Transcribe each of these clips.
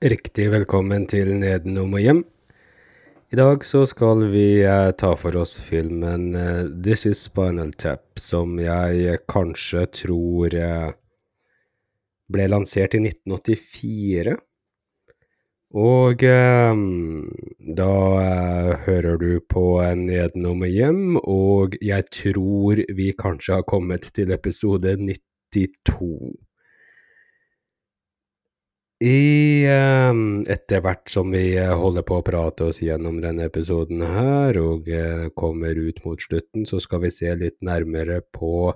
Riktig velkommen til Nedenom og hjem. I dag så skal vi eh, ta for oss filmen eh, This Is Spinal Tap, som jeg kanskje tror eh, ble lansert i 1984. Og eh, da eh, hører du på Nedenom og hjem, og jeg tror vi kanskje har kommet til episode 92. I eh, Etter hvert som vi eh, holder på å prate oss gjennom denne episoden her, og eh, kommer ut mot slutten, så skal vi se litt nærmere på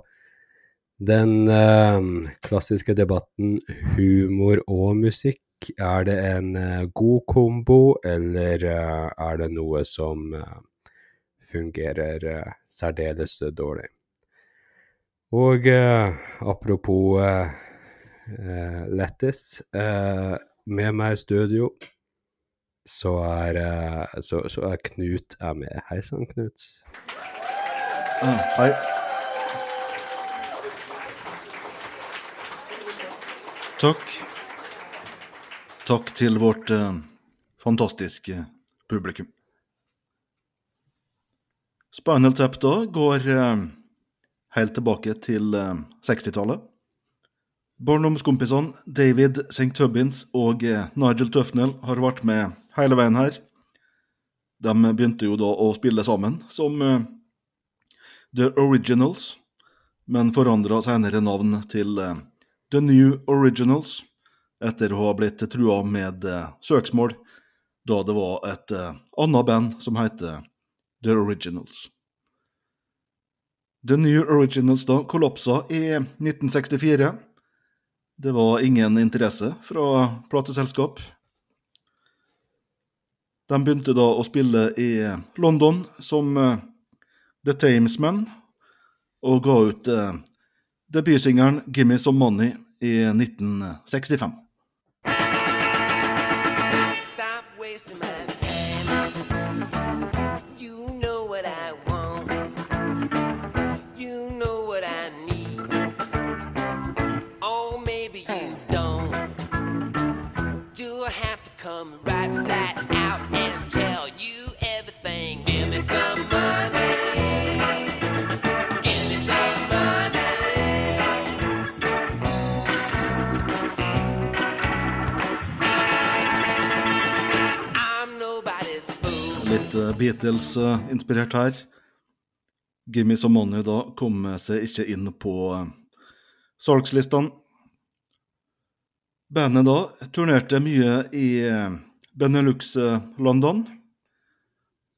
den eh, klassiske debatten humor og musikk. Er det en eh, god kombo, eller er det noe som fungerer særdeles dårlig? Og apropos eh, Lettis. Uh, med meg i studio så er, uh, så, så er Knut er med. Hei sann, Knut. Mm, hei. Takk. Takk til vårt fantastiske publikum. Spinal Tap da går helt tilbake til 60-tallet. Eh, Barndomskompisene David St. Tubbins og eh, Nigel Tufnell har vært med hele veien her. De begynte jo da å spille sammen som uh, The Originals, men forandra senere navn til uh, The New Originals etter å ha blitt trua med søksmål da det var et annet band som heter The Originals. The New Originals da kollapsa i 1964 det var ingen interesse fra plateselskap. De begynte da å spille i London som uh, The Tamesmen, og ga ut uh, debutsingelen 'Gimme Some Money' i 1965. Beatles-inspirert her. Gimme Some Money da kom seg ikke inn på eh, salgslistene. Bandet da turnerte mye i eh, Benelux-London.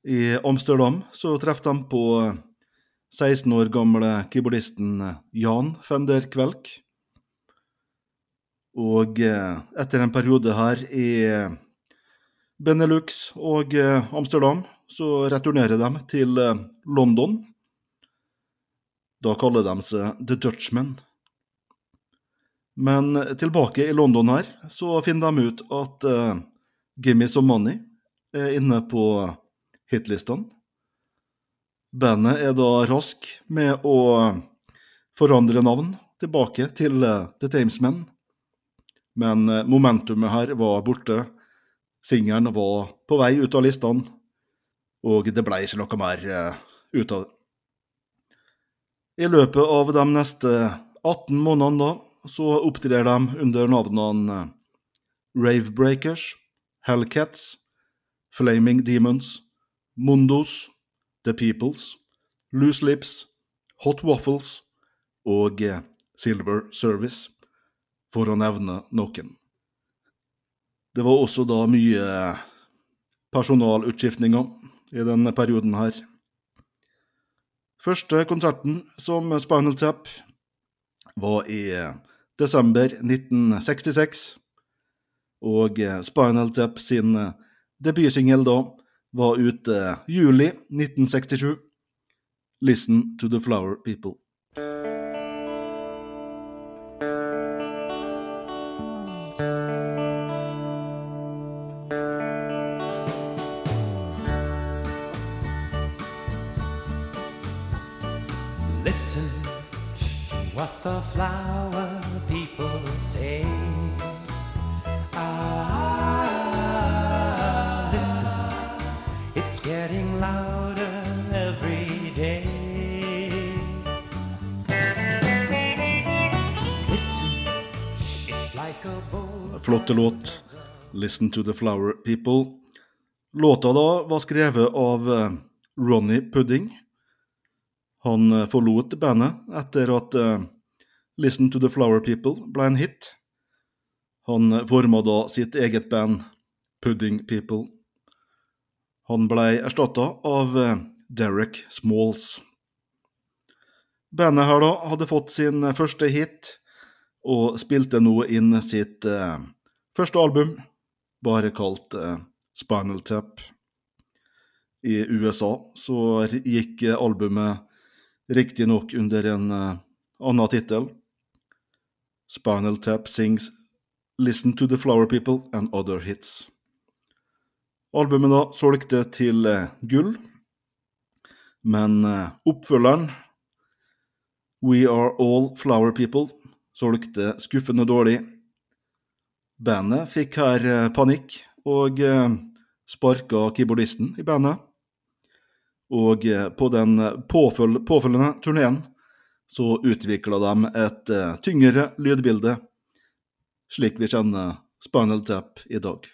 I Amsterdam så traff de på 16 år gamle keyboardisten Jan Fender Kvelk. Og eh, etter en periode her i Benelux og Amsterdam så returnerer de til eh, London. Da kaller de seg The Dutchmen. Men tilbake i London her, så finner de ut at uh, Gimme Some Money er inne på hitlistene. Bandet er da rask med å forandre navn tilbake til uh, The Tamesmen. Men momentumet her var borte. Singelen var på vei ut av listene, og det ble ikke noe mer uh, ut av det. I løpet av de neste 18 månedene da, så opptrer de under navnene uh, Ravebreakers, Hellcats, Flaming Demons, Mundos, The Peoples, Loose Lips, Hot Waffles og uh, Silver Service, for å nevne noen. Det var også da mye personalutskiftninger i denne perioden her. Første konserten som Spinal Tap var i desember 1966, og Spinal Tap sin debutsingel da var ute juli 1967, 'Listen to the Flower People'. Flotte låt. 'Listen to the Flower People'. Låta da var skrevet av eh, Ronny Pudding. Han eh, forlot bandet etter at eh, 'Listen to the Flower People' ble en hit. Han forma da sitt eget band, Pudding People. Han ble erstatta av Derek Smalls. Bandet her da hadde fått sin første hit, og spilte nå inn sitt eh, første album, bare kalt eh, Spinal Tap. I USA så gikk eh, albumet riktignok under en eh, annen tittel. Spinal Tap sings Listen to the Flower People and Other Hits. Albumet da solgte til eh, gull, men eh, oppfølgeren We Are All Flower People solgte skuffende dårlig. Bandet fikk her eh, panikk og eh, sparka keyboardisten i bandet. Og eh, på den påføl påfølgende turneen så utvikla de et tyngre lydbilde, slik vi kjenner Spinal Tap i dag.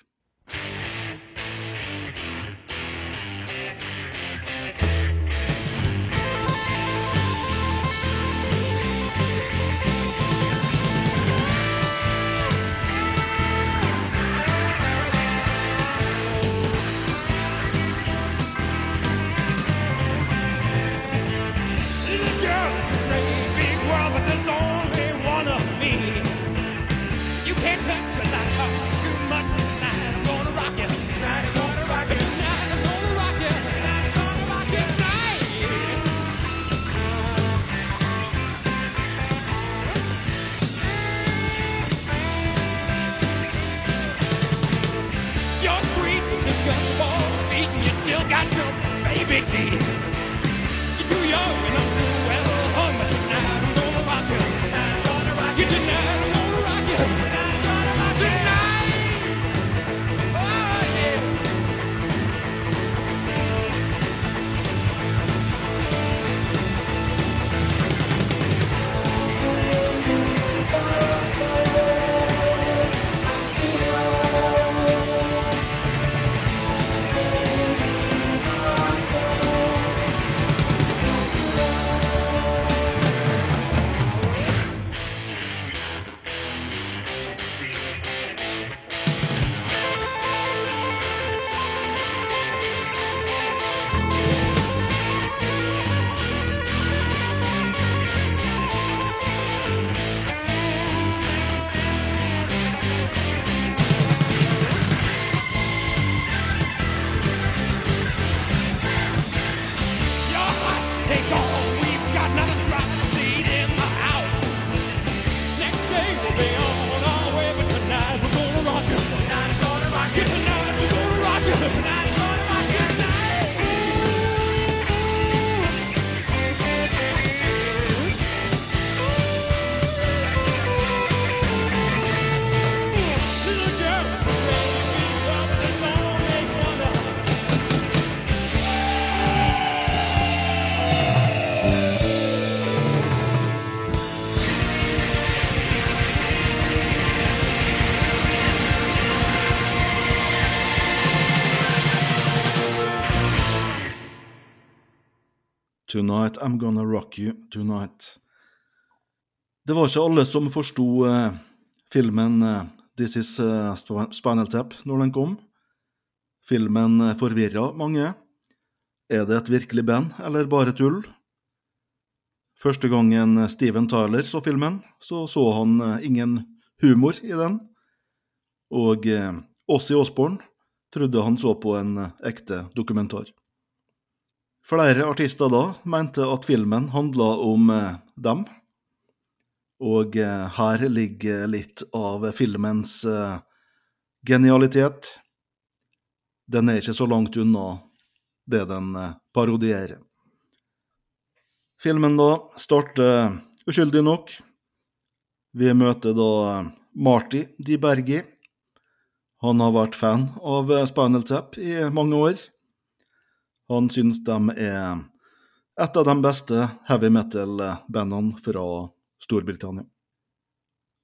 Tonight I'm gonna rock you tonight. Det var ikke alle som forsto eh, filmen eh, This is eh, Spinal Tap når den kom. Filmen eh, forvirra mange. Er det et virkelig band, eller bare tull? Første gangen Steven Tyler så filmen, så så han ingen humor i den. Og eh, Ossie Osborne trodde han så på en ekte dokumentar. Flere artister da mente at filmen handla om eh, dem. Og eh, her ligger litt av filmens eh, genialitet. Den er ikke så langt unna det den parodierer. Filmen da starter uskyldig nok. Vi møter da Marty Di Bergi. Han har vært fan av Spinal Tap i mange år. Han syns de er et av de beste heavy metal-bandene fra Storbritannia.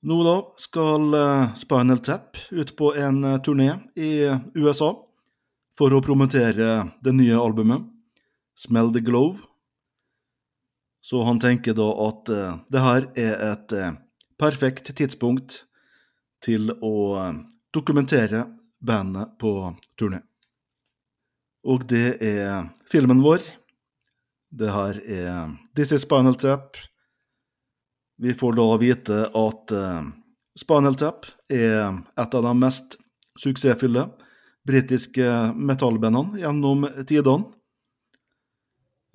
Nå da skal eh, Spinal Tap ut på en eh, turné i USA for å promotere det nye albumet, Smell the Glow. Så han tenker da at eh, det her er et perfekt tidspunkt til å dokumentere bandet på turné. Og det er filmen vår. Det her er This is Spinal Tap. Vi får da vite at eh, Spinal Tap er et av de mest suksessfulle britiske metallbandene gjennom tidene.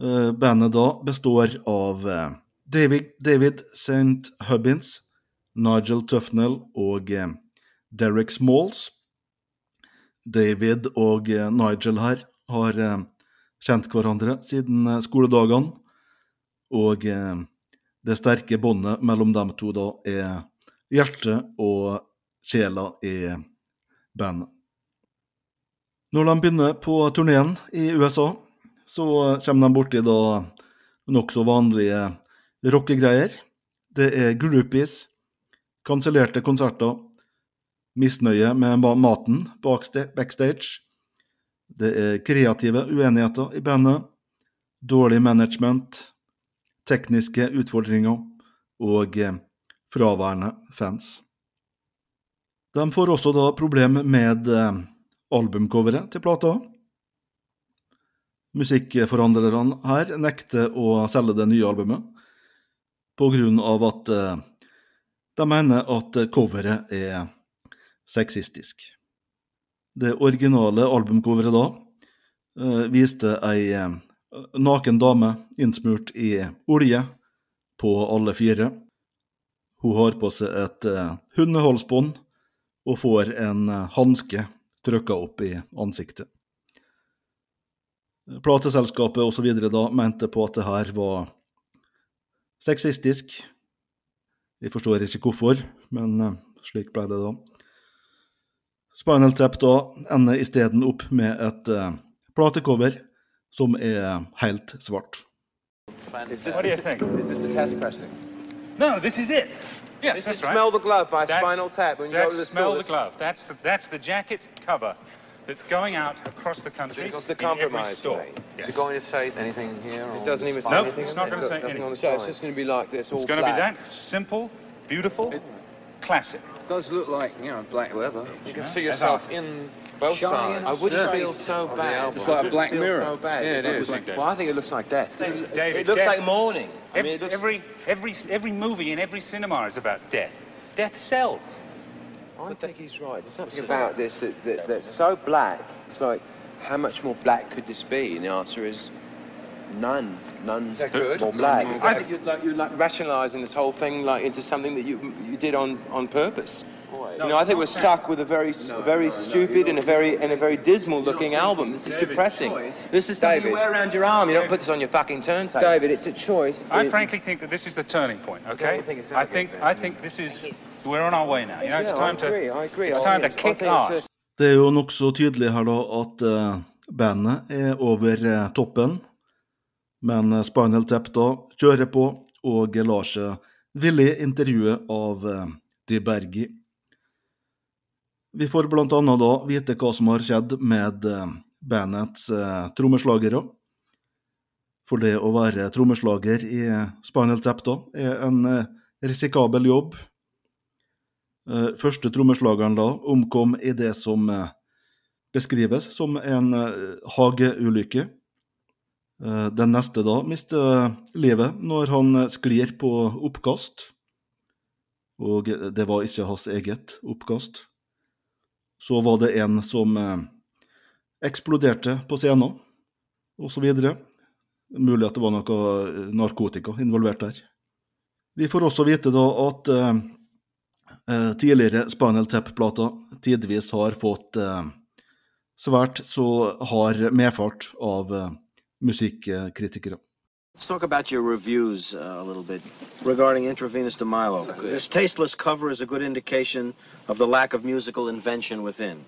Eh, bandet da består av eh, David, David St. Hubbins, Nigel Tufnell og Derek Smalls. David og Nigel her har eh, kjent hverandre siden eh, skoledagene, og eh, det sterke båndet mellom dem to da er hjertet og sjela i bandet. Når de begynner på turneen i USA, så kommer de borti da nokså vanlige rockegreier. Det er groupies, kansellerte konserter, misnøye med maten backstage. Det er kreative uenigheter i bandet, dårlig management, tekniske utfordringer og eh, fraværende fans. De får også da problem med eh, albumcoveret til plata. Musikkforhandlerne her nekter å selge det nye albumet på grunn av at eh, de mener at coveret er sexistisk. Det originale albumcoveret da eh, viste ei eh, naken dame innsmurt i olje på alle fire. Hun har på seg et eh, hundehalsbånd og får en eh, hanske trykka opp i ansiktet. Plateselskapet osv. da mente på at det her var sexistisk. Jeg forstår ikke hvorfor, men slik ble det da. Spinal Tap da ender isteden opp med et uh, platecover som er helt svart. Is this? Is this the test pressing? No, this is it. Yes, This that's is right. Smell the Glove by That's- Spinal Tap. When you go to the smell the glove. That's the, that's the jacket cover that's going out across the country It's the in every store. way. Yes. Is it going to say anything here? It doesn't even say Nope, anything. it's not going to say anything. on the So it's just going to be like this, all It's going to be that simple, beautiful, classic. does look like, you know, black leather. You can Yeah, see yourself in both sides. I wouldn't Yeah. feel so bad. It's like a black Feel mirror. So bad. Yeah, it It's like- Well, I think it looks like death. David, It looks death- like mourning. I Every, mean, it looks. every, every, every movie in every cinema is about death. Death sells. I think he's right. There's something about this that, that, that's so black. It's like, how much more black could this be? And the answer is none. None Is that good? more black. I think you're like, you're like rationalising this whole thing like into something that you you did on, on purpose. You know, I think we're stuck with a very a very stupid and a very and a very dismal looking album. This is depressing. This is something David. you wear around your arm. You don't put this on your fucking turntable. David, it's a choice. I It- frankly think that this is the turning point. Okay, you think it's I think I think this is we're on our way now. You know, it's Yeah, I time to I agree. it's I time to think kick think it's ass. Det er jo nokså tydelig her da at eh, bandet er over eh, toppen, men eh, Spinal Tap da kjører på og lar seg villig intervjue av de Di Bergi. Vi får blant annet da vite hva som har skjedd med eh, bandets eh, trommeslagere. For det å være trommeslager i Spinal Tap da er en eh, risikabel jobb. Eh, Første trommeslageren da omkom i det som eh, beskrives som en eh, hageulykke. Eh, Den neste da mister livet når han sklir på oppkast. Og det var ikke hans eget oppkast. Så var det en som eh, eksploderte på scenen, osv. Mulig at det var noe eh, narkotika involvert der. Vi får også vite da at tidligere Spinal Tap-plater tidvis har fått svært så hard medfart av musikkritikere. Let's talk about your reviews uh, a little bit regarding intravenous DeMilo. This tasteless cover is a good indication of the lack of musical invention within.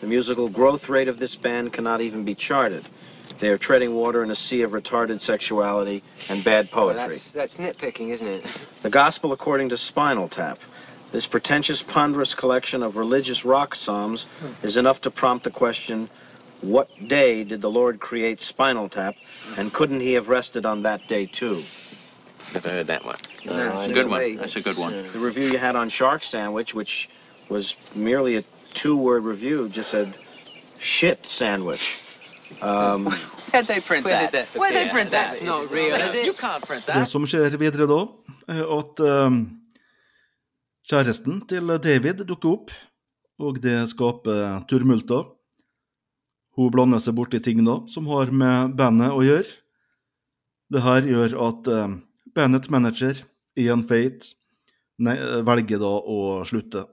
The musical growth rate of this band cannot even be charted. They are treading water in a sea of retarded sexuality and bad Well, poetry. that's, that's nitpicking, isn't it? The Gospel according to Spinal Tap. This pretentious, ponderous collection of religious rock psalms is enough to prompt the question what day did the Lord create Spinal Tap, and couldn't he have rested on that day too? Never heard that one. No, That's a it's good one. That's a good one. The review you had on Shark Sandwich, which was merely a two word review, just said shit sandwich. Um, Where'd they print Where that? that Where'd they print that? That's not real, is it? You can't print Det that. som skjer videre da, er at eh, kjæresten til David dukker opp, og det skaper turmulter. Hun blander seg borti ting da, som har med bandet å gjøre. Det her gjør at eh, bandets manager, Ian Fate, ne velger da å slutte.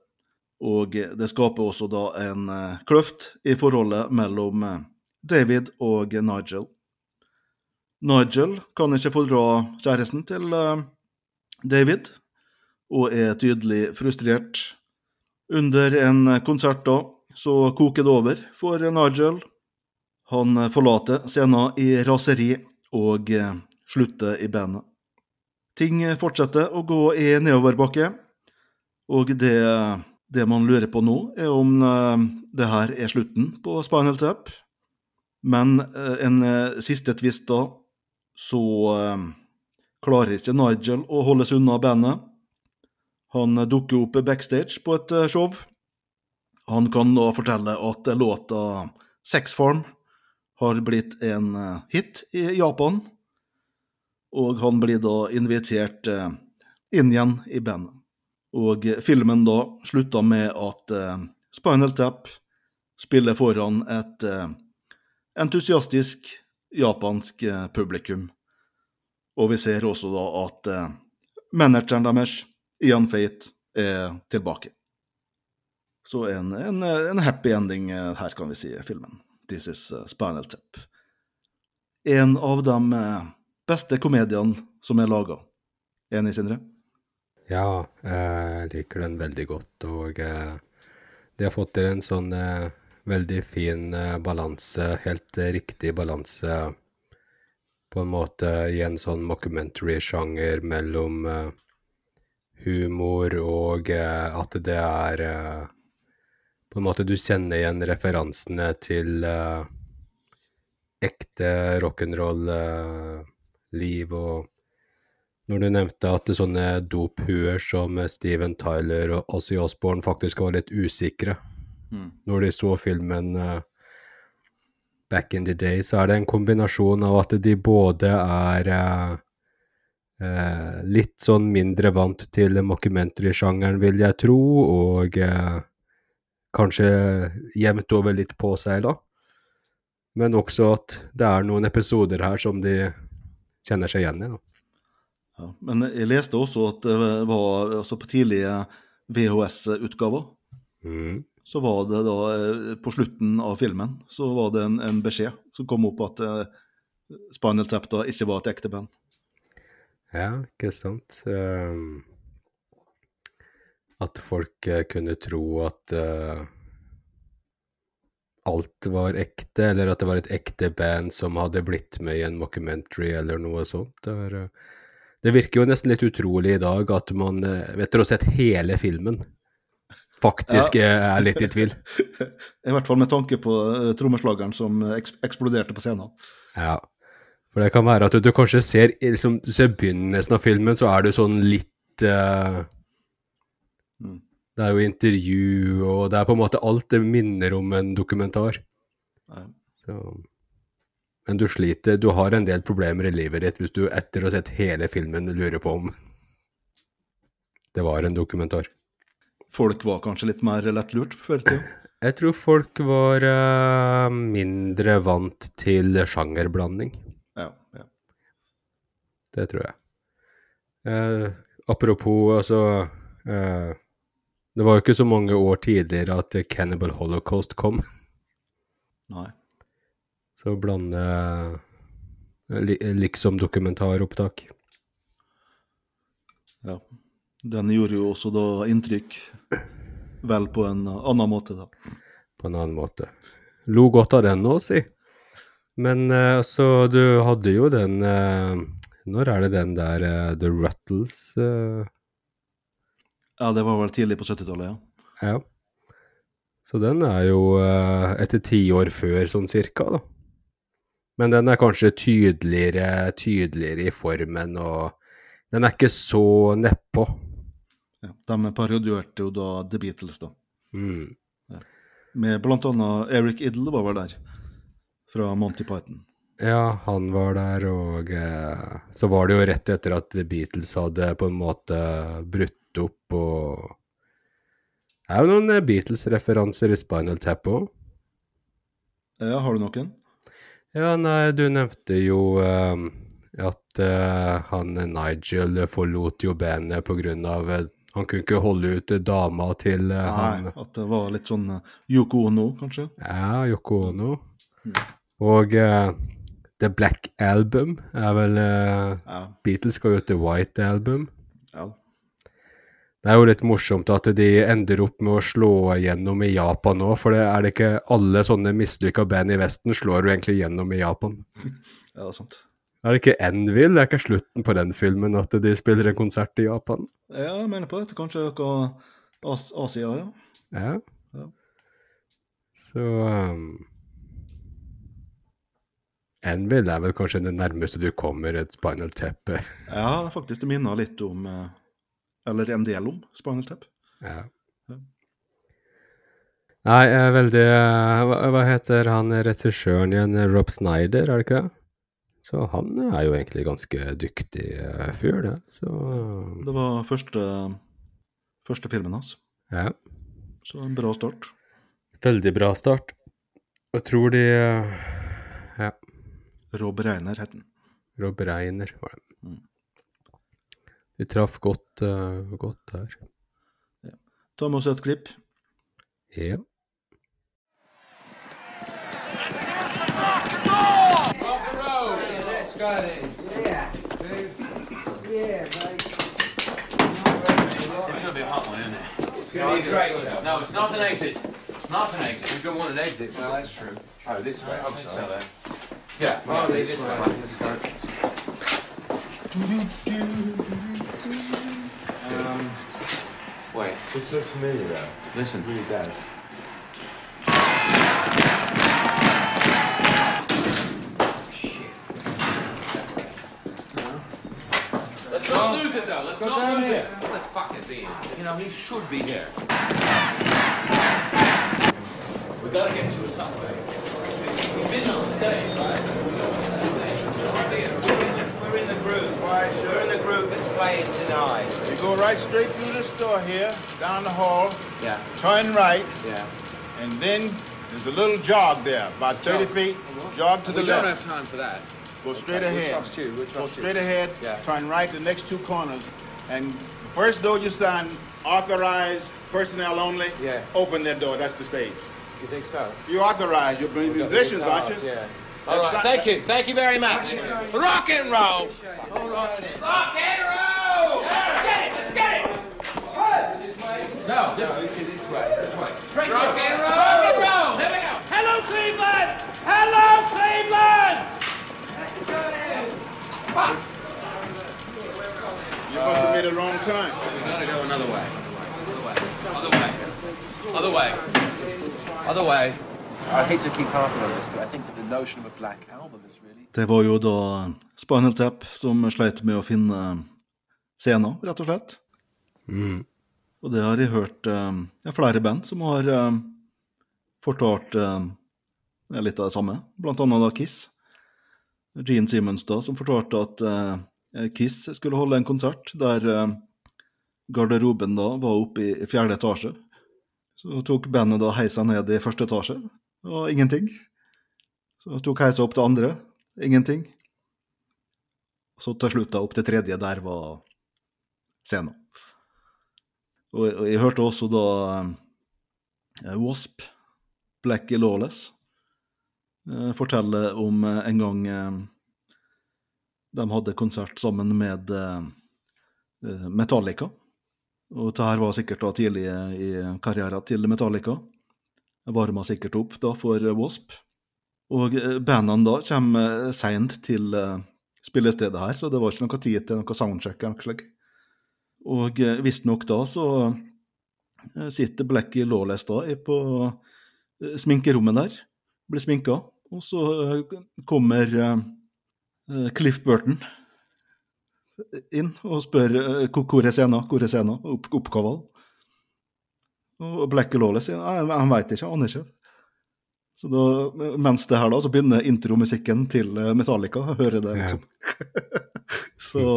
Og det skaper også da en eh, kløft i forholdet mellom eh, David og Nigel. Nigel kan ikke fordra kjæresten til eh, David, og er tydelig frustrert. Under en konsert da, så koker det over for Nigel. Han forlater scenen i raseri og eh, slutter i bandet. Ting fortsetter å gå i nedoverbakke, og det, det man lurer på nå, er om eh, det her er slutten på Spinal Tap. Men eh, en siste twist da, så klarer ikke Nigel å holde seg unna bandet. Han dukker opp backstage på et show. Han kan da fortelle at låta Sex Farm har blitt en eh, hit i Japan. Og han blir da invitert eh, inn igjen i bandet. Og filmen da slutter med at eh, Spinal Tap spiller foran et entusiastisk japansk publikum. Og vi ser også da at manageren deres, Ian Fate, er tilbake. Så en, en, en happy ending her, kan vi si, i filmen. This is eh, Spinal Tap. En av de eh, beste komediene som er laga. Enig, Sindre? Ja, jeg liker den veldig godt, og eh, de har fått til en sånn eh, veldig fin eh, balanse, helt eh, riktig balanse, på en måte i en sånn mockumentary-sjanger mellom eh, humor og eh, at det er eh, På en måte du kjenner igjen referansene til uh, ekte rock'n'roll-liv og når du nevnte at sånne dophuer som Steven Tyler og Ozzy Osbourne faktisk var litt usikre. Når de så filmen uh, back in the day, så er det en kombinasjon av at de både er eh, eh, litt sånn mindre vant til mockumentary-sjangeren, vil jeg tro, og eh, kanskje jevnt over litt på seg, da. Men også at det er noen episoder her som de kjenner seg igjen i. da. Ja, men jeg leste også at det var altså på tidlige VHS-utgaver. Mm. Så var det da eh, på slutten av filmen så var det en, en beskjed som kom opp at eh, Spinal Tap da ikke var et ekte band. Ja, ikke sant. Ehm, at folk eh, kunne tro at uh, alt var ekte, eller at det var et ekte band som hadde blitt med i en mockumentary eller noe sånt. Det, var, uh, det virker jo nesten litt utrolig i dag at man, uh, etter å ha sett hele filmen, faktisk ja. er litt i tvil. I hvert fall med tanke på uh, trommeslageren som eh, eks eksploderte på scenen. Ja. For det kan være at du, du kanskje ser liksom, Du ser begynnelsen av filmen, så er du sånn litt eh, Mm. Det er jo intervju, og det er på en måte alt det minner om en dokumentar. Så. Men du sliter, du har en del problemer i livet ditt hvis du etter å ha sett hele filmen lurer på om det var en dokumentar. Folk var kanskje litt mer lettlurt før i tida. Jeg tror folk var uh, mindre vant til sjangerblanding. Ja, ja. Det tror jeg. Uh, apropos, altså eh, Det var jo ikke så mange år tidligere at Cannibal Holocaust kom. Nei. Så blande eh, li, liksom dokumentaropptak. Ja. Den gjorde jo også da inntrykk, vel på en annen måte, da. På en annen måte. Lo godt av den nå, si. Men eh, så du hadde jo den eh, Når er det den der The Ruttles Ja, det var vel tidlig på 70-tallet, ja. Ja. Så den er jo eh, etter ti år før, sånn cirka, da. Men den er kanskje tydeligere, tydeligere i formen, og den er ikke så nedpå. ja. De parodierte jo da The Beatles, da. Mm. Med blant annet Eric Idle var vel der, fra Monty Python. Ja, han var der, og eh, så var det jo rett etter at The Beatles hadde på en måte brutt opp, og Det er jo noen eh, Beatles-referanser i Spinal Tap òg. Ja, har du noen? Ja, nei, du nevnte jo eh, at uh, han Nigel forlot jo bandet av eh, Han kunne ikke holde ut dama til han Nei, at det var litt sånn Yoko Ono, kanskje? Ja, Yoko Ono. Og eh, The Black Album er vel Ja. Beatles skal jo til White Album. ja. Det er jo litt morsomt at de ender opp med å slå igjennom i Japan nå, for det er det ikke alle sånne mislykka band i Vesten slår jo egentlig gjennom i Japan. Ja, det er sant. Er det ikke Envil? Det er ikke slutten på den filmen at de spiller en konsert i Japan? Ja, jeg mener på det. Kanskje noe As Asia, ja. Ja. Ja. Så um, Envil er vel kanskje det nærmeste du kommer et Spinal teppe. Ja, faktisk. Det minner litt om eh, Eller en del om Spinal Tap. Ja. Ja. Nei, jeg er veldig eh, hva, hva heter han regissøren igjen? Rob Snyder, er det ikke? Så han er jo egentlig ganske dyktig eh, fyr, det. Så Det var første, første filmen hans. ja. Så en bra start. Veldig bra start. Jeg tror de eh, Ja. Rob Reiner het den. Rob Reiner var det. Mm. De traff godt, eh, godt der. Ta med oss et klipp. Ja. It's gonna be a hot one, isn't it? It's gonna be a great show. No, it's not an exit. It's not an exit. You don't want an exit. Well, that's true. Oh, this way. I'm sorry. Yeah. Oh, this, way. Let's go. Um, wait. This looks familiar, though. Listen. It really does. Let's not lose it, though. Let's not lose it. What the fuck is he? You know, he should be here. We gotta get to it some way. We've been on stage, right? We're in the group. Right, sure. We're in the group that's playing tonight. You go right straight through this door here, down the hall, Yeah. turn right, Yeah. and then there's a little jog there, about 30 Jog. feet. Oh, jog to the We don't have time for that. Go straight Okay, we'll ahead. trust you, we'll Go trust you. straight ahead, Yeah. turn right the next two corners, and the first door you sign, authorized personnel only, Yeah. open that door. That's the stage. You think so? You authorized. You're We've got the musicians, aren't you? Yeah. All right. Thank you. Thank you very much. Rock and roll. Rock and roll. Let's get it. Let's get it. No, this, this way. This way. Straight rock and roll. Rock and roll. Here we go. Hello, Cleveland. Hello, Cleveland. You must have made a wrong turn. We gotta go another way. Other way. Other way. Other way. I hate to keep harping on this, but I think that the notion of a black album is really Det var jo da Spinal Tap som sleit med å finne scener, rett og slett. Mm. Og det har jeg hørt eh, er flere band som har eh, fortalt eh, ja, litt av det samme, blant annet da Kiss. Gene Simmons da, som fortalte at Kiss skulle holde en konsert der garderoben da var oppe i fjerde etasje. Så tok bandet da heisa ned i første etasje, og ingenting. Så tok heisa opp til andre, ingenting. Så til slutt da opp til tredje, der var scenen. Og, jeg hørte også da eh, Wasp, Black Lawless, eh, fortelle om eh, en gang eh, de hadde konsert sammen med eh, eh, Metallica. Og dette her var sikkert da tidlig i karrieren til Metallica. varma sikkert opp da for Wasp. Og eh, bandene da kommer seint til eh, spillestedet her, så det var ikke noe tid til noe soundcheck. eller noe slikt. Og eh, visstnok da så eh, sitter Blackie Lawless på eh, sminkerommet der, blir sminka, og så kommer Cliff Burton inn og spør hvor er scenen, hvor er scenen, opp, oppkava. Og Blackie Lawless sier nei, han veit ikke, han aner ikke. Så da, mens det her da, så begynner intromusikken til Metallica, hører det liksom. så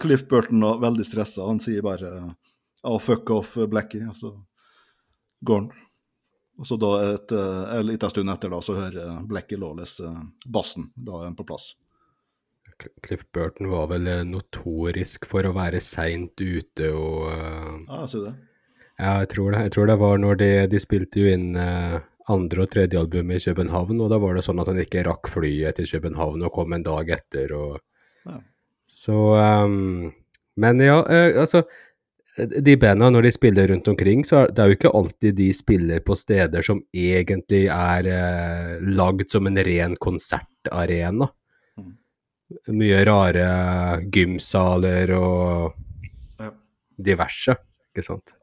Cliff Burton da, veldig stressa, han sier bare oh, fuck off Blackie, og så går han. Og så da et, eh, en liten stund etter da, så hører Blackie Lawless eh, bassen, da er han på plass. Cliff Burton var vel eh, notorisk for å være seint ute og Ja, jeg ser det. Ja, jeg tror det. Jeg tror det var når de, de spilte jo inn andre og tredje album i København, og da var det sånn at han ikke rakk flyet til København og kom en dag etter. og Ja. Så um, Men ja, uh, altså De bandene, når de spiller rundt omkring, så er det er jo ikke alltid de spiller på steder som egentlig er uh, lagd som en ren konsertarena. Mye rare gymsaler og Ja. diverse, ikke sant.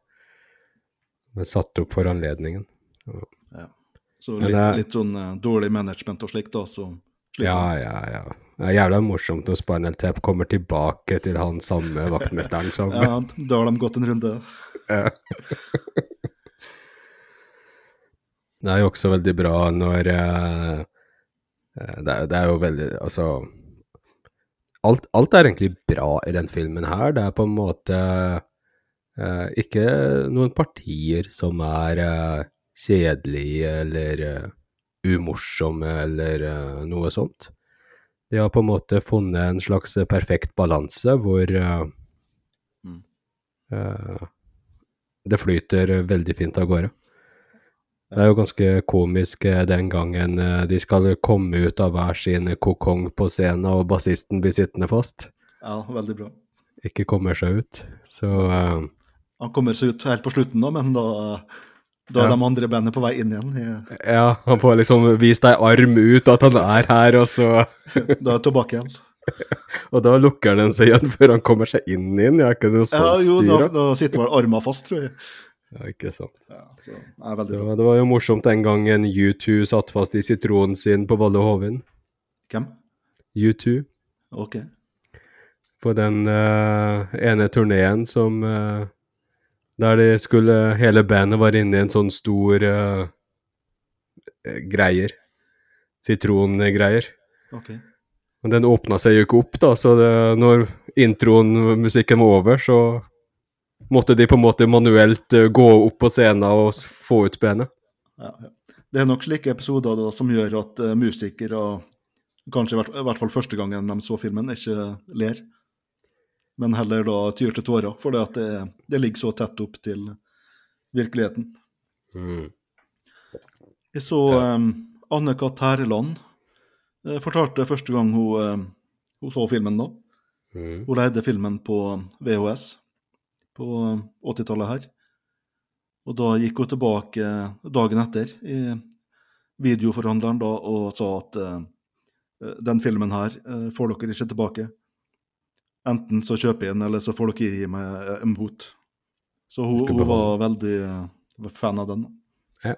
Men satt opp for anledningen. Så litt, litt sånn uh, dårlig management og slikt, da, så sliter Ja, ja, ja. Det er jævla morsomt når Spinal Tap kommer tilbake til han samme vaktmesteren som Ja, da har de gått en runde. Det er jo også veldig bra når eh, eh, det, er, det er jo veldig Altså alt, alt er egentlig bra i den filmen her. Det er på en måte eh, ikke noen partier som er eh, kjedelige eller umorsomme eller noe sånt. De har på en måte funnet en slags perfekt balanse hvor uh, mm. uh, det flyter veldig fint av gårde. Det er jo ganske komisk eh, den gangen de skal komme ut av hver sin kokong på scenen, og bassisten blir sittende fast. Ja, veldig bra. Ikke kommer seg ut. Så uh, Han kommer seg ut helt på slutten, nå, men da, da er Ja. de andre bandene på vei inn igjen. I, ja, han får liksom vist ei arm ut at han er her, og så da er det tilbake igjen. Og da lukker den seg igjen før han kommer seg inn igjen. Ja, ikke noe Ja, jo, da, da? sitter vel arma fast, tror jeg. Ja, ikke sant. så, det, Så det var jo morsomt den gangen U2 satt fast i sitronen sin på Valle Hovin. Hvem? U2. Ok. På den uh, ene turneen som eh, Der de skulle Hele bandet var inne i en sånn stor eh, greier. Sitrongreier. Ok. Men den åpna seg jo ikke opp, da, så det, når introen, musikken var over, så måtte de på en måte manuelt eh, gå opp på scenen og få ut bandet. Ja, ja. Det er nok slike episoder da, som gjør at uh, musikere, kanskje i hvert, i hvert fall første gangen de så filmen, ikke ler. Men heller da tyr til tårer, for det, det, det ligger så tett opp til virkeligheten. Jeg så um, Anne-Kat. Herland eh, fortalte første gang hun, eh, hun så filmen da. Hun leide filmen på VHS på 80-tallet her. Og da gikk hun tilbake dagen etter i videoforhandleren da og sa at eh, den filmen her eh, får dere ikke tilbake. Enten så kjøper jeg den, eller så får dere gi meg eh, en bot. Så hun, hun var veldig uh, fan av den. Ja.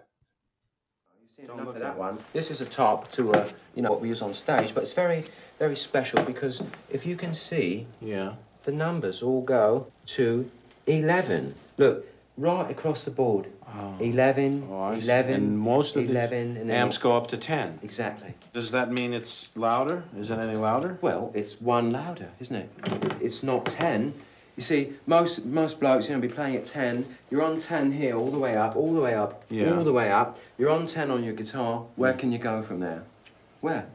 of that one. This is a top to uh, you know what we use on stage, but it's very, very special because if you can see, Yeah. the numbers all go to eleven. Look, right across the board. 11, Oh, 11, And most of the 11, and then amps go up to 10. Exactly. Does that mean it's louder? Is it any louder? Well, it's one louder, isn't it? It's not ten. You see, most most blokes, you know, be playing at ten. You're on ten here, all the way up, all the way up, Yeah. all the way up. You're on ten on your guitar. Where hmm. can you go from there? Where?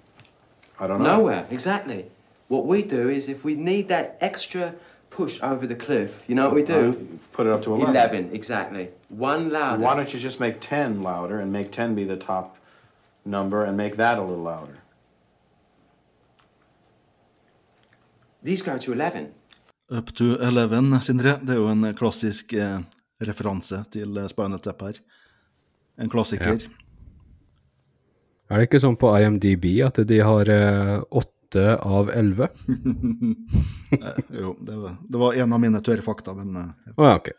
I don't know. Nowhere. Exactly. What we do is, if we need that extra push over the cliff, you know what we do? Put it up to 11. Eleven, exactly. One louder. Why don't you just make 10 louder and make 10 be the top number and make that a little louder? These go to eleven. Up to Eleven, Sindre, det er jo en klassisk eh, referanse til eh, Spinal Tap her. En klassiker. Er det ikke sånn på IMDb at de har eh, åtte av elleve? Eh, jo, det var, det var en av mine tørre fakta, men eh, Å ja, ok.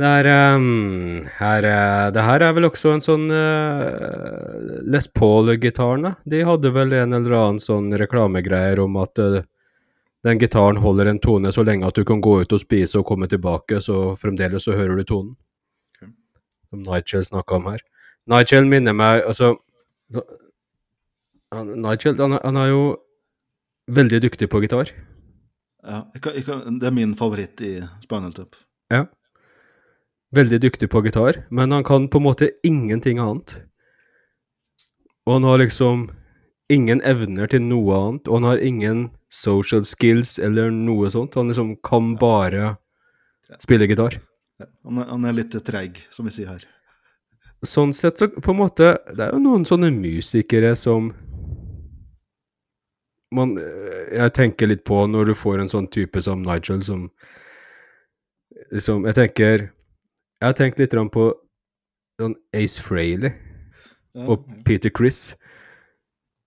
Det er um, her, eh, Det her er vel også en sånn uh, Les Paul-gitaren. De hadde vel en eller annen sånn reklamegreier om at uh, den gitaren holder en tone så lenge at du kan gå ut og spise og komme tilbake, så fremdeles så hører du tonen. Som Nigel snakka om her. Nigel minner meg Altså så, han, Nigel han, han er jo veldig dyktig på gitar. ja, jeg kan, det er min favoritt i Spinal Tap. Ja. Veldig dyktig på gitar, men han kan på en måte ingenting annet. Og han har liksom ingen evner til noe annet, og han har ingen social skills eller noe sånt. Han liksom kan bare spille gitar. Ja, han, er, han er litt treig, som vi sier her. Sånn sett så på en måte Det er jo noen sånne musikere som man Jeg tenker litt på når du får en sånn type som Nigel som liksom Jeg tenker Jeg har tenkt litt på sånn Ace Frehley og Peter Criss.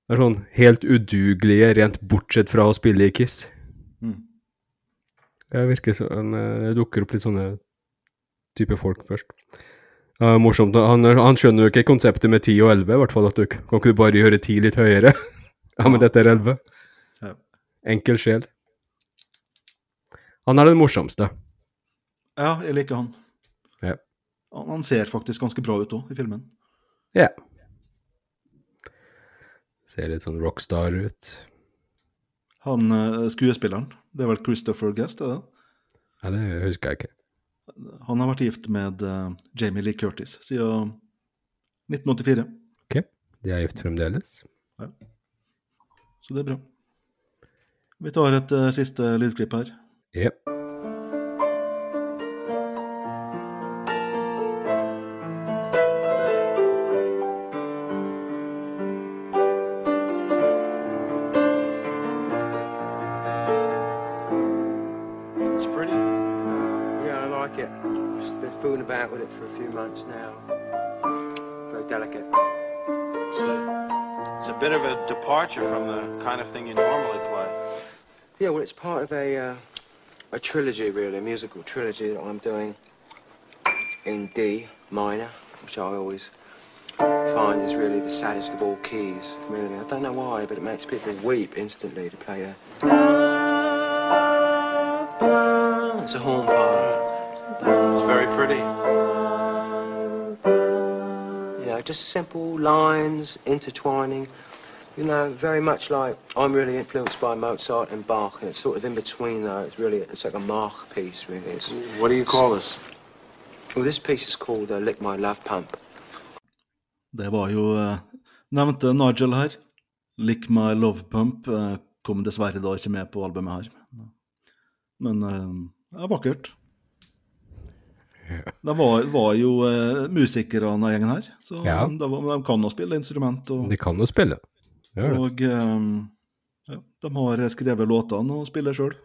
Det er sånn helt udugelige, rent bortsett fra å spille i Kiss. Mm. Det virker som Det dukker opp litt sånne type folk først. Ja, morsomt. Han, han skjønner jo ikke konseptet med 10 og 11, i hvert fall. at du Kan ikke du bare gjøre 10 litt høyere? ja, men dette er 11. Ja. Enkel sjel. Han er den morsomste. Ja, jeg liker han. Ja. Han, han ser faktisk ganske bra ut òg, i filmen. Ja. Ser litt sånn rockstar ut. Han eh, skuespilleren, det er vel Christopher Guest, er det? Ja, det husker jeg ikke. Han har vært gift med eh, Jamie Lee Curtis siden 1984, Ok, de er gift fremdeles. så det er bra. Vi tar et eh, siste lydklipp her. Jep. It's pretty. Yeah, I like it. Just been fooling about with it for a few months now. Very delicate. It's a, it's a bit of a departure from the kind of thing you normally play. Yeah, well, it's part of a uh, a trilogy, really, a musical trilogy that I'm doing in D minor, which I always find is really the saddest of all keys. Really, I don't know why, but it makes people weep instantly to play a. It's a horn part. It's very pretty. You know, just simple lines intertwining. You know, very much like I'm really influenced by Mozart and Bach, and it's sort of in between though. It's really it's like a Mach piece, really. It's, What do you call this? well, this piece is called uh, "Lick My Love Pump." Det var jo eh, nevnte Nigel her. Lick My Love Pump eh, kom dessverre da ikke med på albumet her. Men eh, det er vakkert. Det var, var jo eh, musikerne av gjengen her, så Ja. de, de kan jo spille instrument. Og, De kan jo spille. Og eh, ja, de har skrevet låtene og spiller sjøl.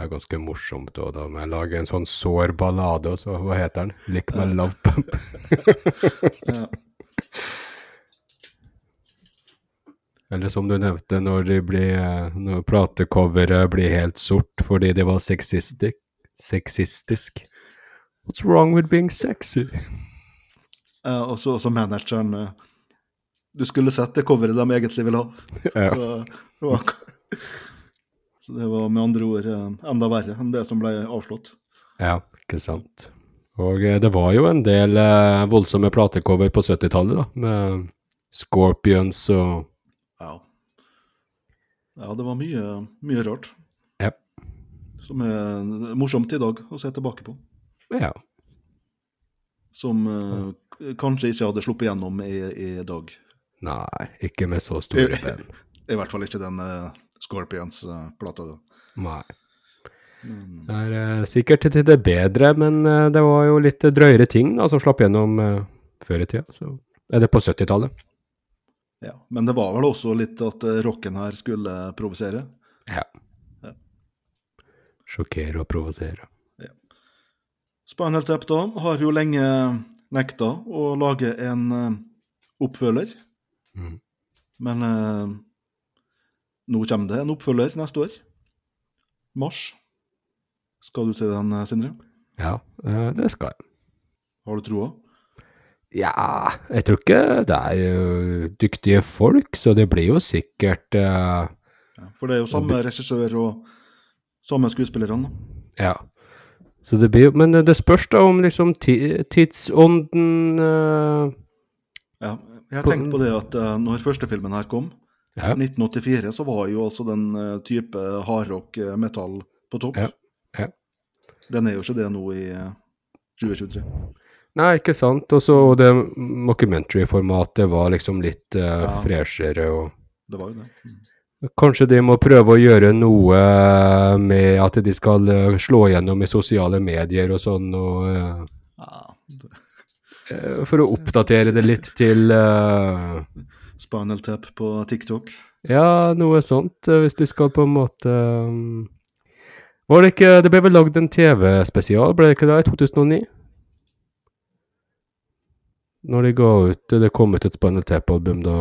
Det er ganske morsomt òg, da. Men lage en sånn sår ballade, og så hva heter den? Lick my love pump. Ja. Eller som du nevnte, når, de blir, når platecoveret blir helt sort fordi det var sexistisk. Sexistisk. What's wrong with being sexy? Uh, og så manageren eh, Du skulle sett det coveret de egentlig ville ha. Ja. Så, det var, så det var med andre ord eh, enda verre enn det som ble avslått. Ja, ikke sant. Og eh, det var jo en del eh, voldsomme platecover på 70-tallet, da, med Scorpions og Ja. ja, det var mye, mye rart. Ja. Som er morsomt i dag å se tilbake på. Ja. Som eh, kanskje ikke hadde sluppet gjennom i, i dag. Nei, ikke med så store band. I hvert fall ikke den uh, Scorpions-plata. Nei. Det er uh, sikkert til det bedre, men eh, det var jo litt drøyere ting da, som slapp gjennom eh, før i tida. Så er det på 70-tallet. ja. Men det var vel også litt at eh, rocken her skulle provosere. Ja. Ja. Sjokkere og provosere. Spinal Tap da har jo lenge nekta å lage en eh, oppfølger. Mhm. Men eh, nå kommer det en oppfølger neste år. Mars. Skal du se den, eh, Sindre? Ja, eh, det skal jeg. Har du troa? Ja, jeg tror ikke det er jo dyktige folk, så det blir jo sikkert eh, For det er jo samme regissør og samme skuespillerne. da. Ja. Så det blir Men det spørs da om liksom tidsånden uh, Ja, jeg tenkte på det at uh, når første filmen her kom, Ja. 1984, så var jo altså den uh, type hardrock eh, metall på topp. Ja, ja. Den er jo ikke det nå i eh, 2023. Nei, ikke sant. Og så og det mockumentary-formatet var liksom litt uh, Ja. freshere og Det var jo det. Mm. Kanskje de må prøve å gjøre noe med at de skal slå gjennom i sosiale medier og sånn, og eh, For å oppdatere det litt til uh, Spinal Tap på TikTok. Ja, noe sånt, eh, hvis de skal på en måte um, Var det ikke Det ble vel lagd en TV-spesial, ble det ikke det, i 2009? Når de ga ut Det kom ut et Spinal Tap-album da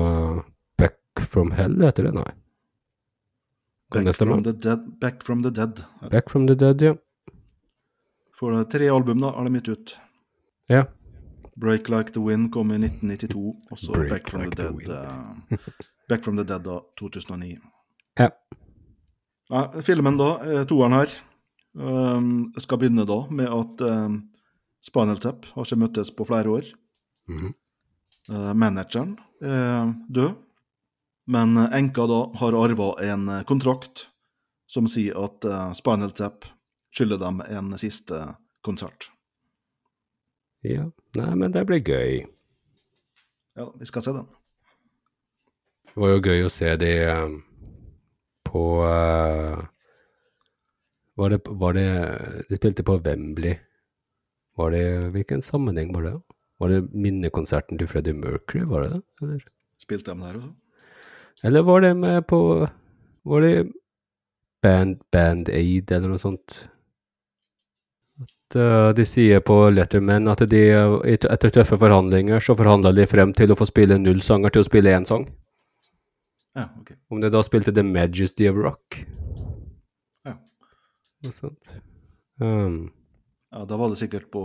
Back from Hell, heter det? Nei. Back det from, the dead, Back from the Dead. Back from the Dead, ja. For eh, tre album da har de gitt ut. Ja. Break Like the Wind kom i 1992, og så Back Like the the Dead eh, Back from the Dead da, 2009. Ja. Ja, filmen da, eh, toeren her, um, skal begynne da med at um, Spinal Tap har ikke møttes på flere år. Mm -hmm. uh, manageren er død, men enka da har arva en kontrakt som sier at uh, Spinal Tap skylder dem en siste konsert. Ja. Nei, men det blir gøy. Ja, vi skal se den. Det var jo gøy å se de eh, på eh, var, det, var det De spilte på Wembley. Var det Hvilken sammenheng var det? Var det minnekonserten til Freddie Mercury, var det det? Eller, Spilte de der også? eller var det med på Var det Band, Band Aid eller noe sånt? Eh, de sier på Letterman at de eh, etter tøffe forhandlinger så forhandla de frem til å få spille null sanger til å spille én sang. Ja, ok. Om de da spilte The Majesty of Rock. Ja. Noe sånt. Um, Ja, da var det sikkert på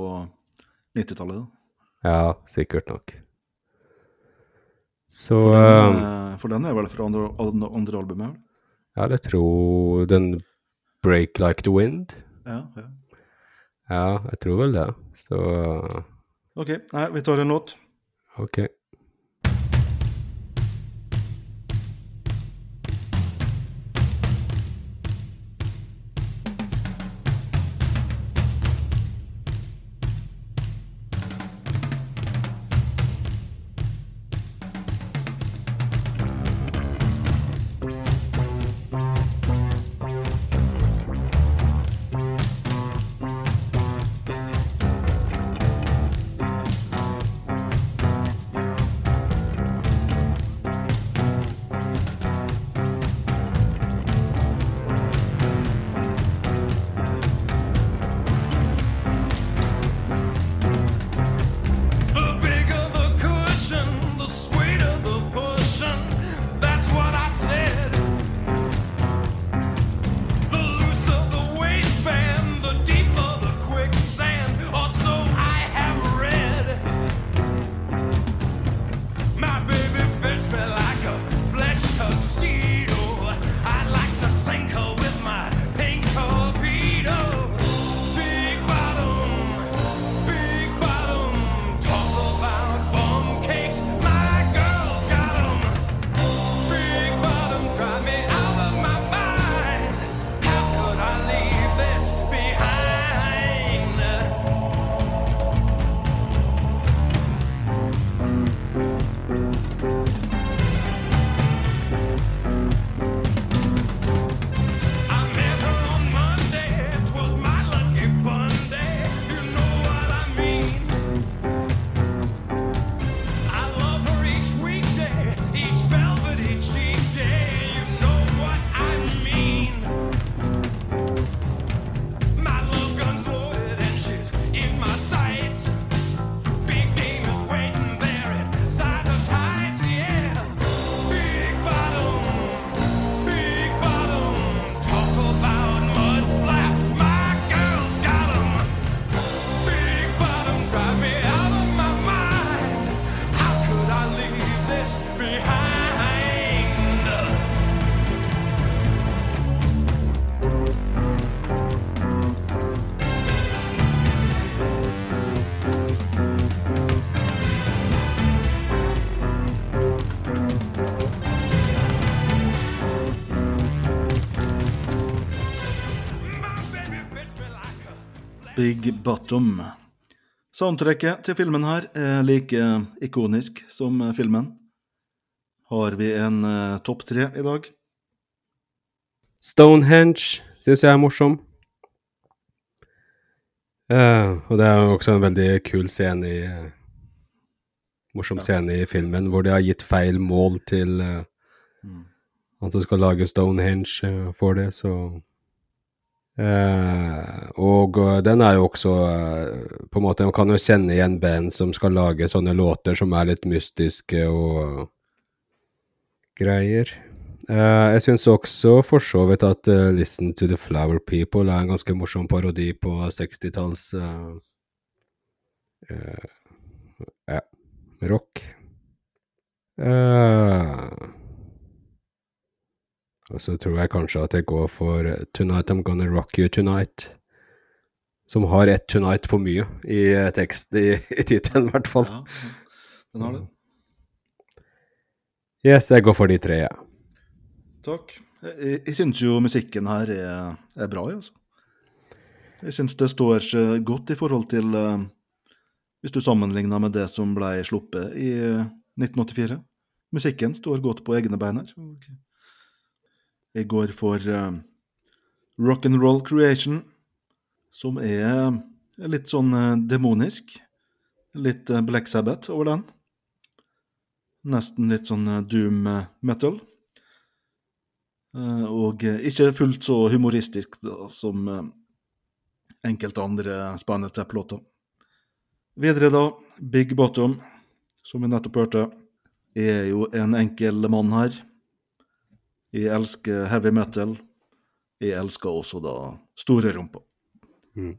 90-tallet, da. ja, sikkert nok. Så For den, uh, for den er vel fra andre, andre, albumet? Ja, jeg tror den Break Like the Wind. Ja, ja. Ja, jeg tror vel det. Så Ok, nei, vi tar en låt. OK. Big Bottom. Soundtracket til filmen her er like ikonisk som filmen. Har vi en uh, topp tre i dag? Stonehenge syns jeg er morsom. Uh, og det er jo også en veldig kul scene i uh, Morsom scene i filmen hvor de har gitt feil mål til mm. han som skal lage Stonehenge eh, for det, så Eh, og eh, den er jo også eh, På en måte, Man kan jo kjenne igjen band som skal lage sånne låter som er litt mystiske og greier. Jeg syns også for så vidt at Listen to the Flower People er en ganske morsom parodi på 60-talls eh, eh, ja, rock. Eh, og så tror jeg kanskje at jeg går for eh, Tonight I'm Gonna Rock You Tonight. Som har ett tonight for mye i eh, tekst, i, i tittelen i hvert fall. Den har det. Yes, jeg går for de tre, ja. Takk. Jeg, jeg syns jo musikken her er, er bra, jeg, altså. Jeg syns det står seg godt i forhold til uh, Hvis du sammenligner med det som ble sluppet i eh, 1984. Musikken står godt på egne bein her. og Jeg går for uh, Rock'n'Roll Creation, som er litt sånn uh, demonisk. Litt uh, Black Sabbath over den. Nesten litt sånn eh, doom eh, metal. Eh, og eh, ikke fullt så humoristisk da, som eh, enkelte andre Spinal Tap-låter. Videre da, Big Bottom, som vi nettopp hørte, er jo en enkel mann her. Jeg elsker heavy metal. Jeg elsker også da store rumper. Mm.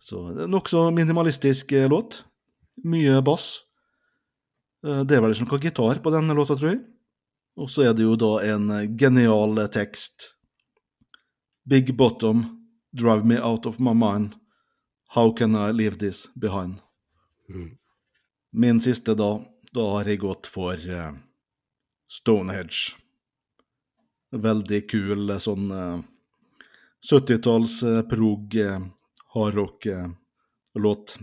Så nokså minimalistisk eh, låt. Mye bass. Eh, Det er vel ikke noe gitar på denne låta, tror jeg. Og så er det jo da en eh, genial tekst. Big bottom, drive me out of my mind. How can I leave this behind? Mm. Min siste da, da har jeg gått for eh, Stonehenge. Veldig kul eh, sånn eh, 70-talls eh, prog, eh, hardrock-låt.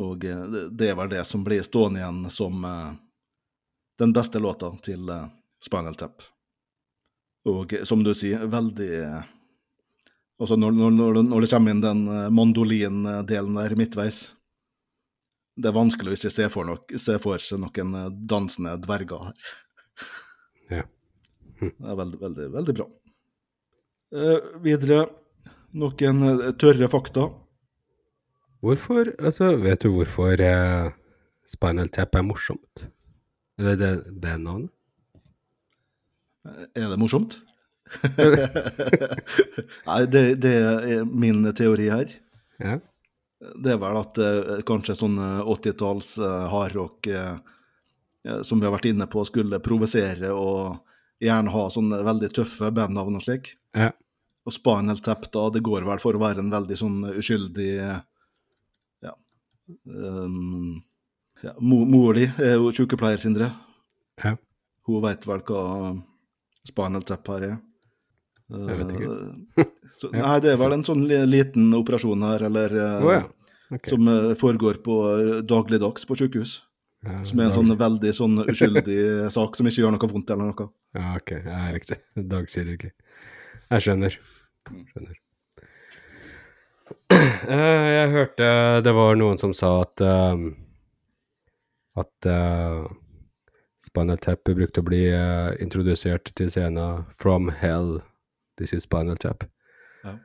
Og det- var det som blir stående igjen som den beste låta til Spinal Tap. Og som du sier, veldig Altså når, når, når, det- kommer inn den mandolindelen der midtveis Det er vanskelig å ikke se for, nok, se for seg noen dansende dverger her. Ja. Det er veldig, veldig, veldig bra. Eh, videre noen eh, tørre fakta. Hvorfor Altså, vet du hvorfor eh, Spinal Tap er morsomt? Eller det det Er det morsomt? Nei, det, det er min teori her. Ja. Det er vel at eh, kanskje sånn eh, 80-talls eh, hardrock eh, eh, som vi har vært inne på, skulle provosere og gjerne ha sånne veldig tøffe bandnavn og slik. Ja. Og Spinal Tap, da, det går vel for å være en veldig sånn uskyldig eh, Ja. Um, ja mo- Mor di er jo sykepleier, Sindre. Ja. Hun veit vel hva Spinal Tap her er. Jeg vet ikke. Eh, så, nei, det er vel en sånn liten operasjon her, eller oh, ja, okay. Som eh, foregår på eh, dagligdags på sykehus. Ja, som er en sånn veldig sånn uskyldig sak som ikke gjør noe vondt eller noe. Ja, ok. Ja, riktig. Dagkirurgi. Jeg skjønner. Skjønner. Eh, jeg hørte det var noen som sa at um, at uh, Spinal Tap brukte å bli uh, introdusert til scenen From Hell, This is Spinal Tap. Ja.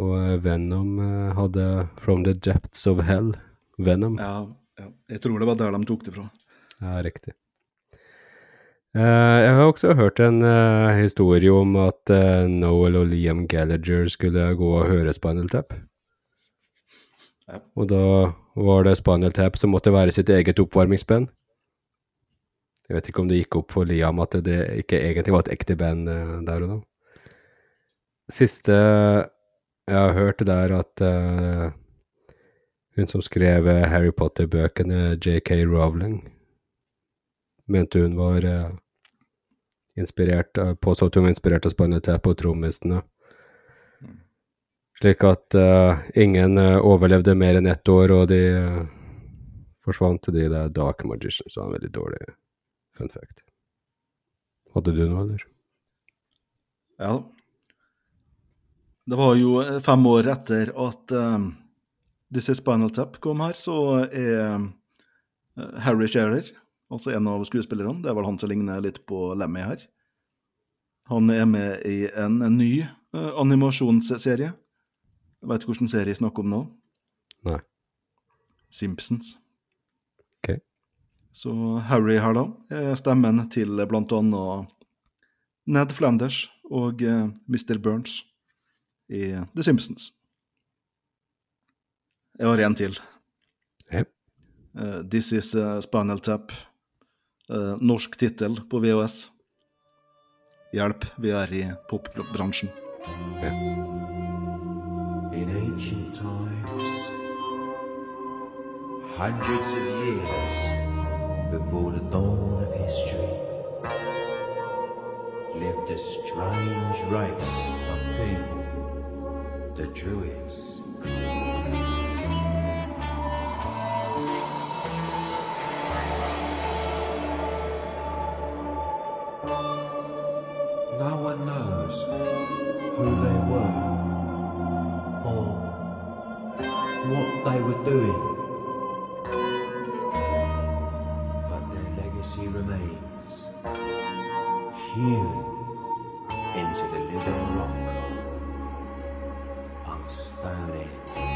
Og eh, Venom uh, hadde From the Depths of Hell. Venom. Ja. Jeg tror det var der de tok det fra. Ja, riktig. Eh, jeg har også hørt en eh, historie om at eh, Noel og Liam Gallagher skulle gå og høre Spinal Tap. Ja. Og da var det Spinal Tap som måtte være sitt eget oppvarmingsband. Jeg vet ikke om det gikk opp for Liam at det ikke egentlig var et ekte band der og da. Siste jeg har hørt, det er at hun som skrev eh, Harry Potter-bøkene, JK Rowling, mente hun var eh, inspirert av, påstod at hun var inspirert av Spinal Tap og trommisene. Slik at uh, ingen eh, overlevde mer enn ett år, og de uh, forsvant til de der Dark Magicians. Var en veldig dårlig fun fact. Hadde du noe, eller? Ja. Det var jo eh, fem år etter at um, This is Spinal Tap kom her, så er eh, Harry Shearer, altså en av skuespillerne, det er vel han som ligner litt på Lemmy her. Han er med i en, en ny uh, animasjonsserie. Vet ikke hvilken serie jeg snakker om nå. Nei. Simpsons. Ok. Så Harry her, da, er stemmen til blant annet Ned Flanders og uh, Mr. Burns i The Simpsons. Jeg har en til. Yep. Uh, This is eh, Spinal Tap. Uh, norsk tittel på VHS. Hjelp, vi er i popbransjen. In ancient times, hundreds of years before the dawn of history, lived a strange race of people, the Druids. Of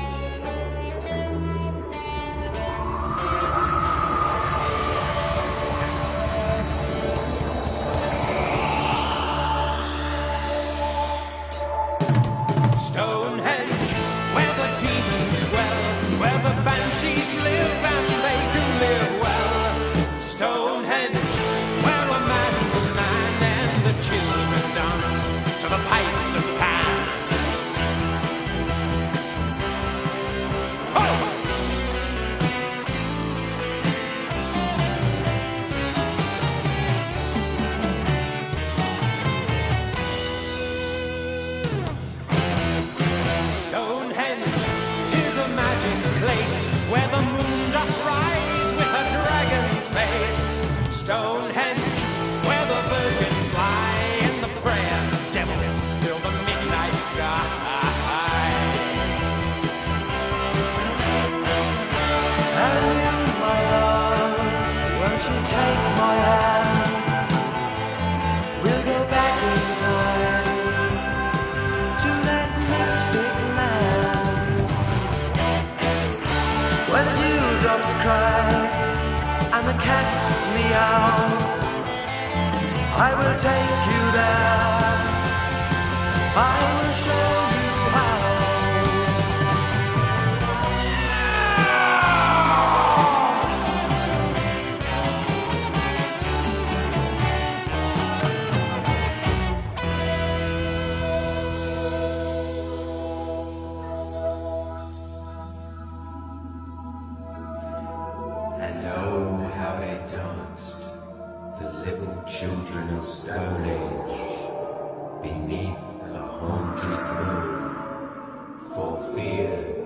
cats meow. I will take you there. I danced, the little children of Stonehenge, beneath the haunted moon, for fear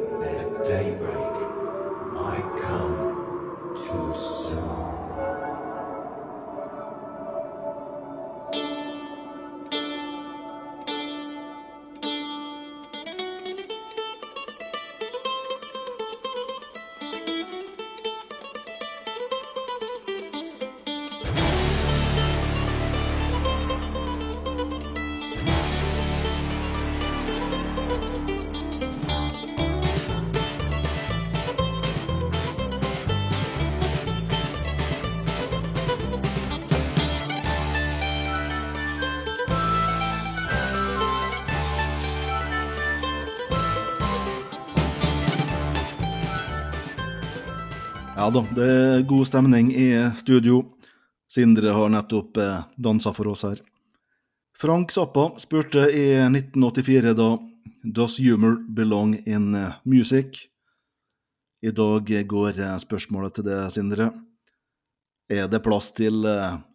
Ja da, det er god stemning i studio. Sindre har nettopp eh, dansa for oss her. Frank Zappa spurte i 1984 da Does humor belong in eh, music? I dag går eh, spørsmålet til det, Sindre. Er det plass til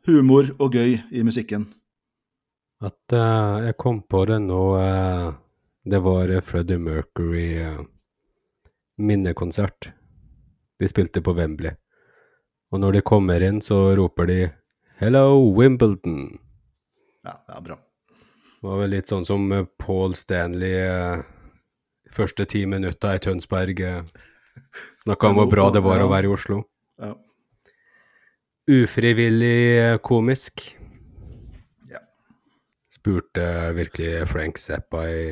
humor og gøy i musikken? At uh, jeg kom på det nå uh, Det var Freddie Mercury eh, minnekonsert. De spilte på Wembley. Og når de kommer inn, så roper de 'Hello, Wimbledon'. Ja, det er bra. Det var vel litt sånn som eh, Paul Stanley eh, første ti minutta i Tønsberg eh, snakka om hvor bra det var å være i Oslo. Ja. Ufrivillig komisk. Ja. Spurte virkelig Frank Zappa i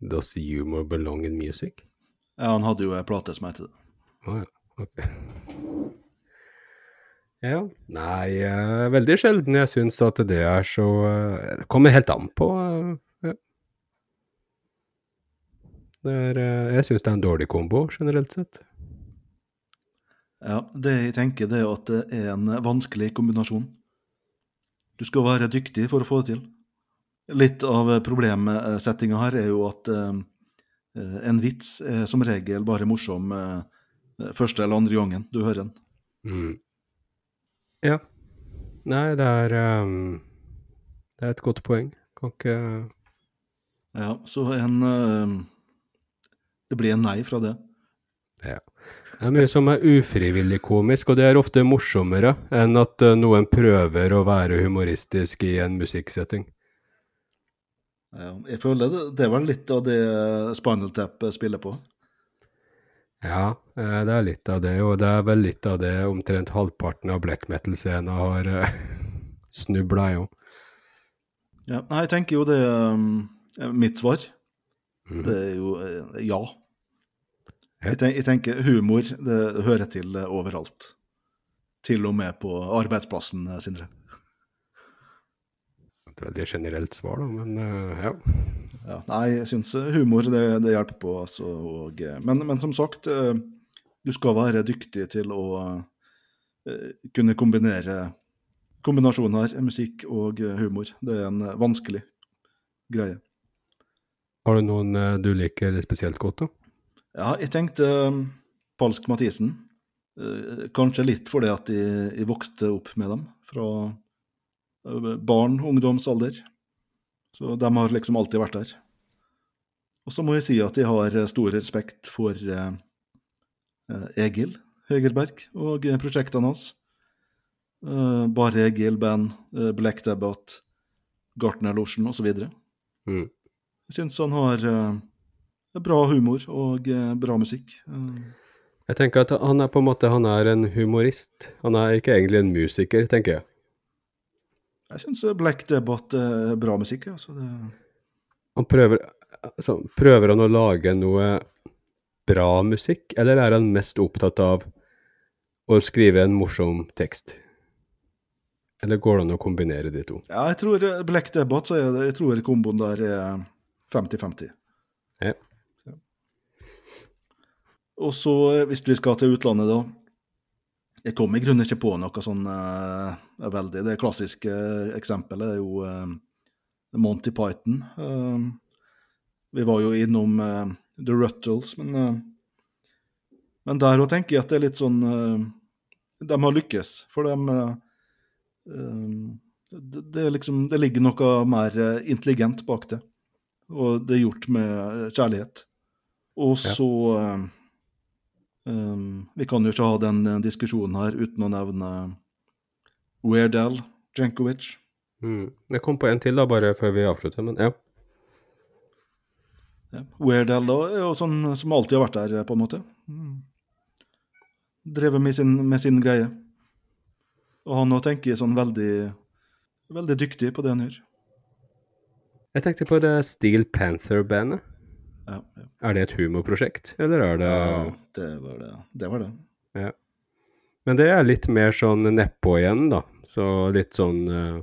Does humor belong in music? Ja, han hadde jo ei plate som het det. Å ja, ok. Ja, nei, uh, veldig sjelden jeg syns at det er så uh, Det kommer helt an på. Uh, ja. Er, jeg syns det er en dårlig kombo, generelt sett. Ja, det jeg tenker, det er at det er en vanskelig kombinasjon. Du skal være dyktig for å få det til. Litt av problemsettinga her er jo at en vits er som regel bare morsom første eller andre gangen du hører den. Mm. Ja. Nei, det er um, Det er et godt poeng. Kan ikke Ja, så en eh, Det blir en nei fra det. Ja. Det er mye som er ufrivillig komisk, og det er ofte morsommere enn at eh, noen prøver å være humoristisk i en musikksetting. Jeg føler det, det er vel litt av det Spinal Tap spiller på. Ja, eh, det er litt av det, og det er vel litt av det omtrent halvparten av black metal-scenen har uh, snubla i òg. Ja, nei, jeg tenker jo det er Mitt svar, det er jo eh, ja. Jeg, tenker, jeg tenker humor, det hører til eh, overalt. Til og med på arbeidsplassen, eh, Sindre. Et veldig generelt svar, da, men eh, ja. Ja, nei, jeg syns humor det, det hjelper på. Altså, og, eh, men, men som sagt, eh, du skal være dyktig til å eh, kunne kombinere kombinasjoner musikk og eh, humor. Det er en eh, vanskelig greie. Har du noen eh, du liker spesielt godt, da? Ja, jeg tenkte Falsk Mathisen. Eh, kanskje litt fordi at jeg, jeg vokste opp med dem fra barn- barn, ungdomsalder. Så de har liksom alltid vært der. Og så må jeg si at jeg har eh, stor respekt for eh, eh, Egil Høgerberg og prosjektene hans. Eh, Bare Egil Band, eh, Black Debate, Gartnerlosjen osv. Mm. Jeg syns han har bra humor og bra musikk. Jeg tenker at han er på en måte han er en humorist. Han er ikke egentlig en musiker, tenker jeg. Jeg syns Black Debate er bra musikk. Altså det, Han prøver, altså, prøver han å lage noe bra musikk, eller er han mest opptatt av å skrive en morsom tekst? Eller går det an å kombinere de to? ja, jeg tror eh, Black Debate, så er det, jeg tror komboen der er 50-50. Ja. Og så, eh, hvis vi skal til utlandet, da Jeg kom i grunnen ikke på noe sånn uh, veldig. Det klassiske eksempelet er jo uh, Monty Python. Uh, vi var jo innom eh, The Ruttles, men eh, Men der òg tenker jeg at det er litt sånn eh, De har lykkes, for de eh, eh, det, det, liksom, det ligger noe mer eh, intelligent bak det. Og det er gjort med eh, kjærlighet. Og så eh, Um, vi kan jo ikke ha den eh, diskusjonen her uten å nevne Weirdal Jankovic. Mm. Jeg kom på en til da, bare før vi avslutter, men ja. Ja. Weirdal da er jo sånn som alltid har vært der, eh, på en måte. Mm. Drevet med sin, med sin greie. Og han òg tenker sånn veldig, veldig dyktig på det han gjør. Jeg tenkte på det Steel Panther-bandet. Ja, ja. Er det et humorprosjekt, eller er det Ja, det var det. Det var det. Ja. Men det er litt mer sånn nedpå igjen, da. Så litt sånn eh,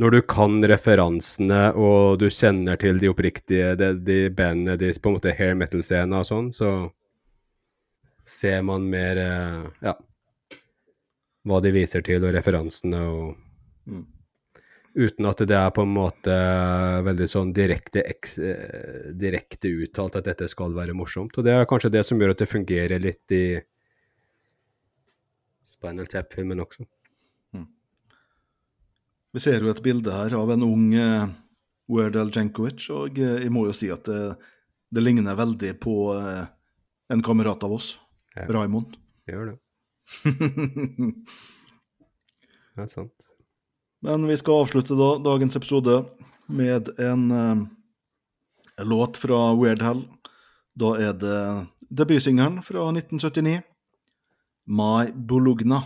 Når du kan referansene, og du kjenner til de oppriktige de, de bandene, de på en måte hair metal-scena og sånn, så ser man mer eh, Ja. Hva de viser til, og referansene, og Mm. Uten at det er på en måte veldig sånn direkte, eks, eh, direkte uttalt at dette skal være morsomt. Og det er kanskje det som gjør at det fungerer litt i Spinal Tap-filmen også. Vi ser jo et bilde her av en ung, uh, Werdal Jankovic, og uh, jeg må jo si at det, det ligner veldig på uh, en kamerat av oss, Ja. Raymond. Gjør det. Det er sant. Men vi skal avslutte da, dagens episode med en eh, låt fra Weird Hell. Da er det debutsingelen fra 1979, My Bologna,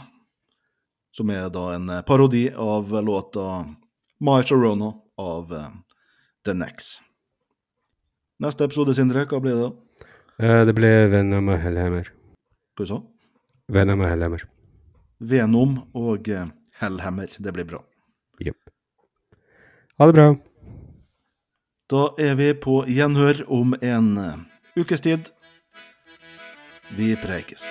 som er da en eh, parodi av låta My Sharona av eh, The Nex. Neste episode, Sindre, hva blir det? da? Eh, det blir Venom og Hellhammer. Hva sa du? Venom og Hellhammer. Venom og eh, Hellhammer. Det blir bra. Ha det bra. Da er vi på gjenhør om en ukes tid. Vi preikes.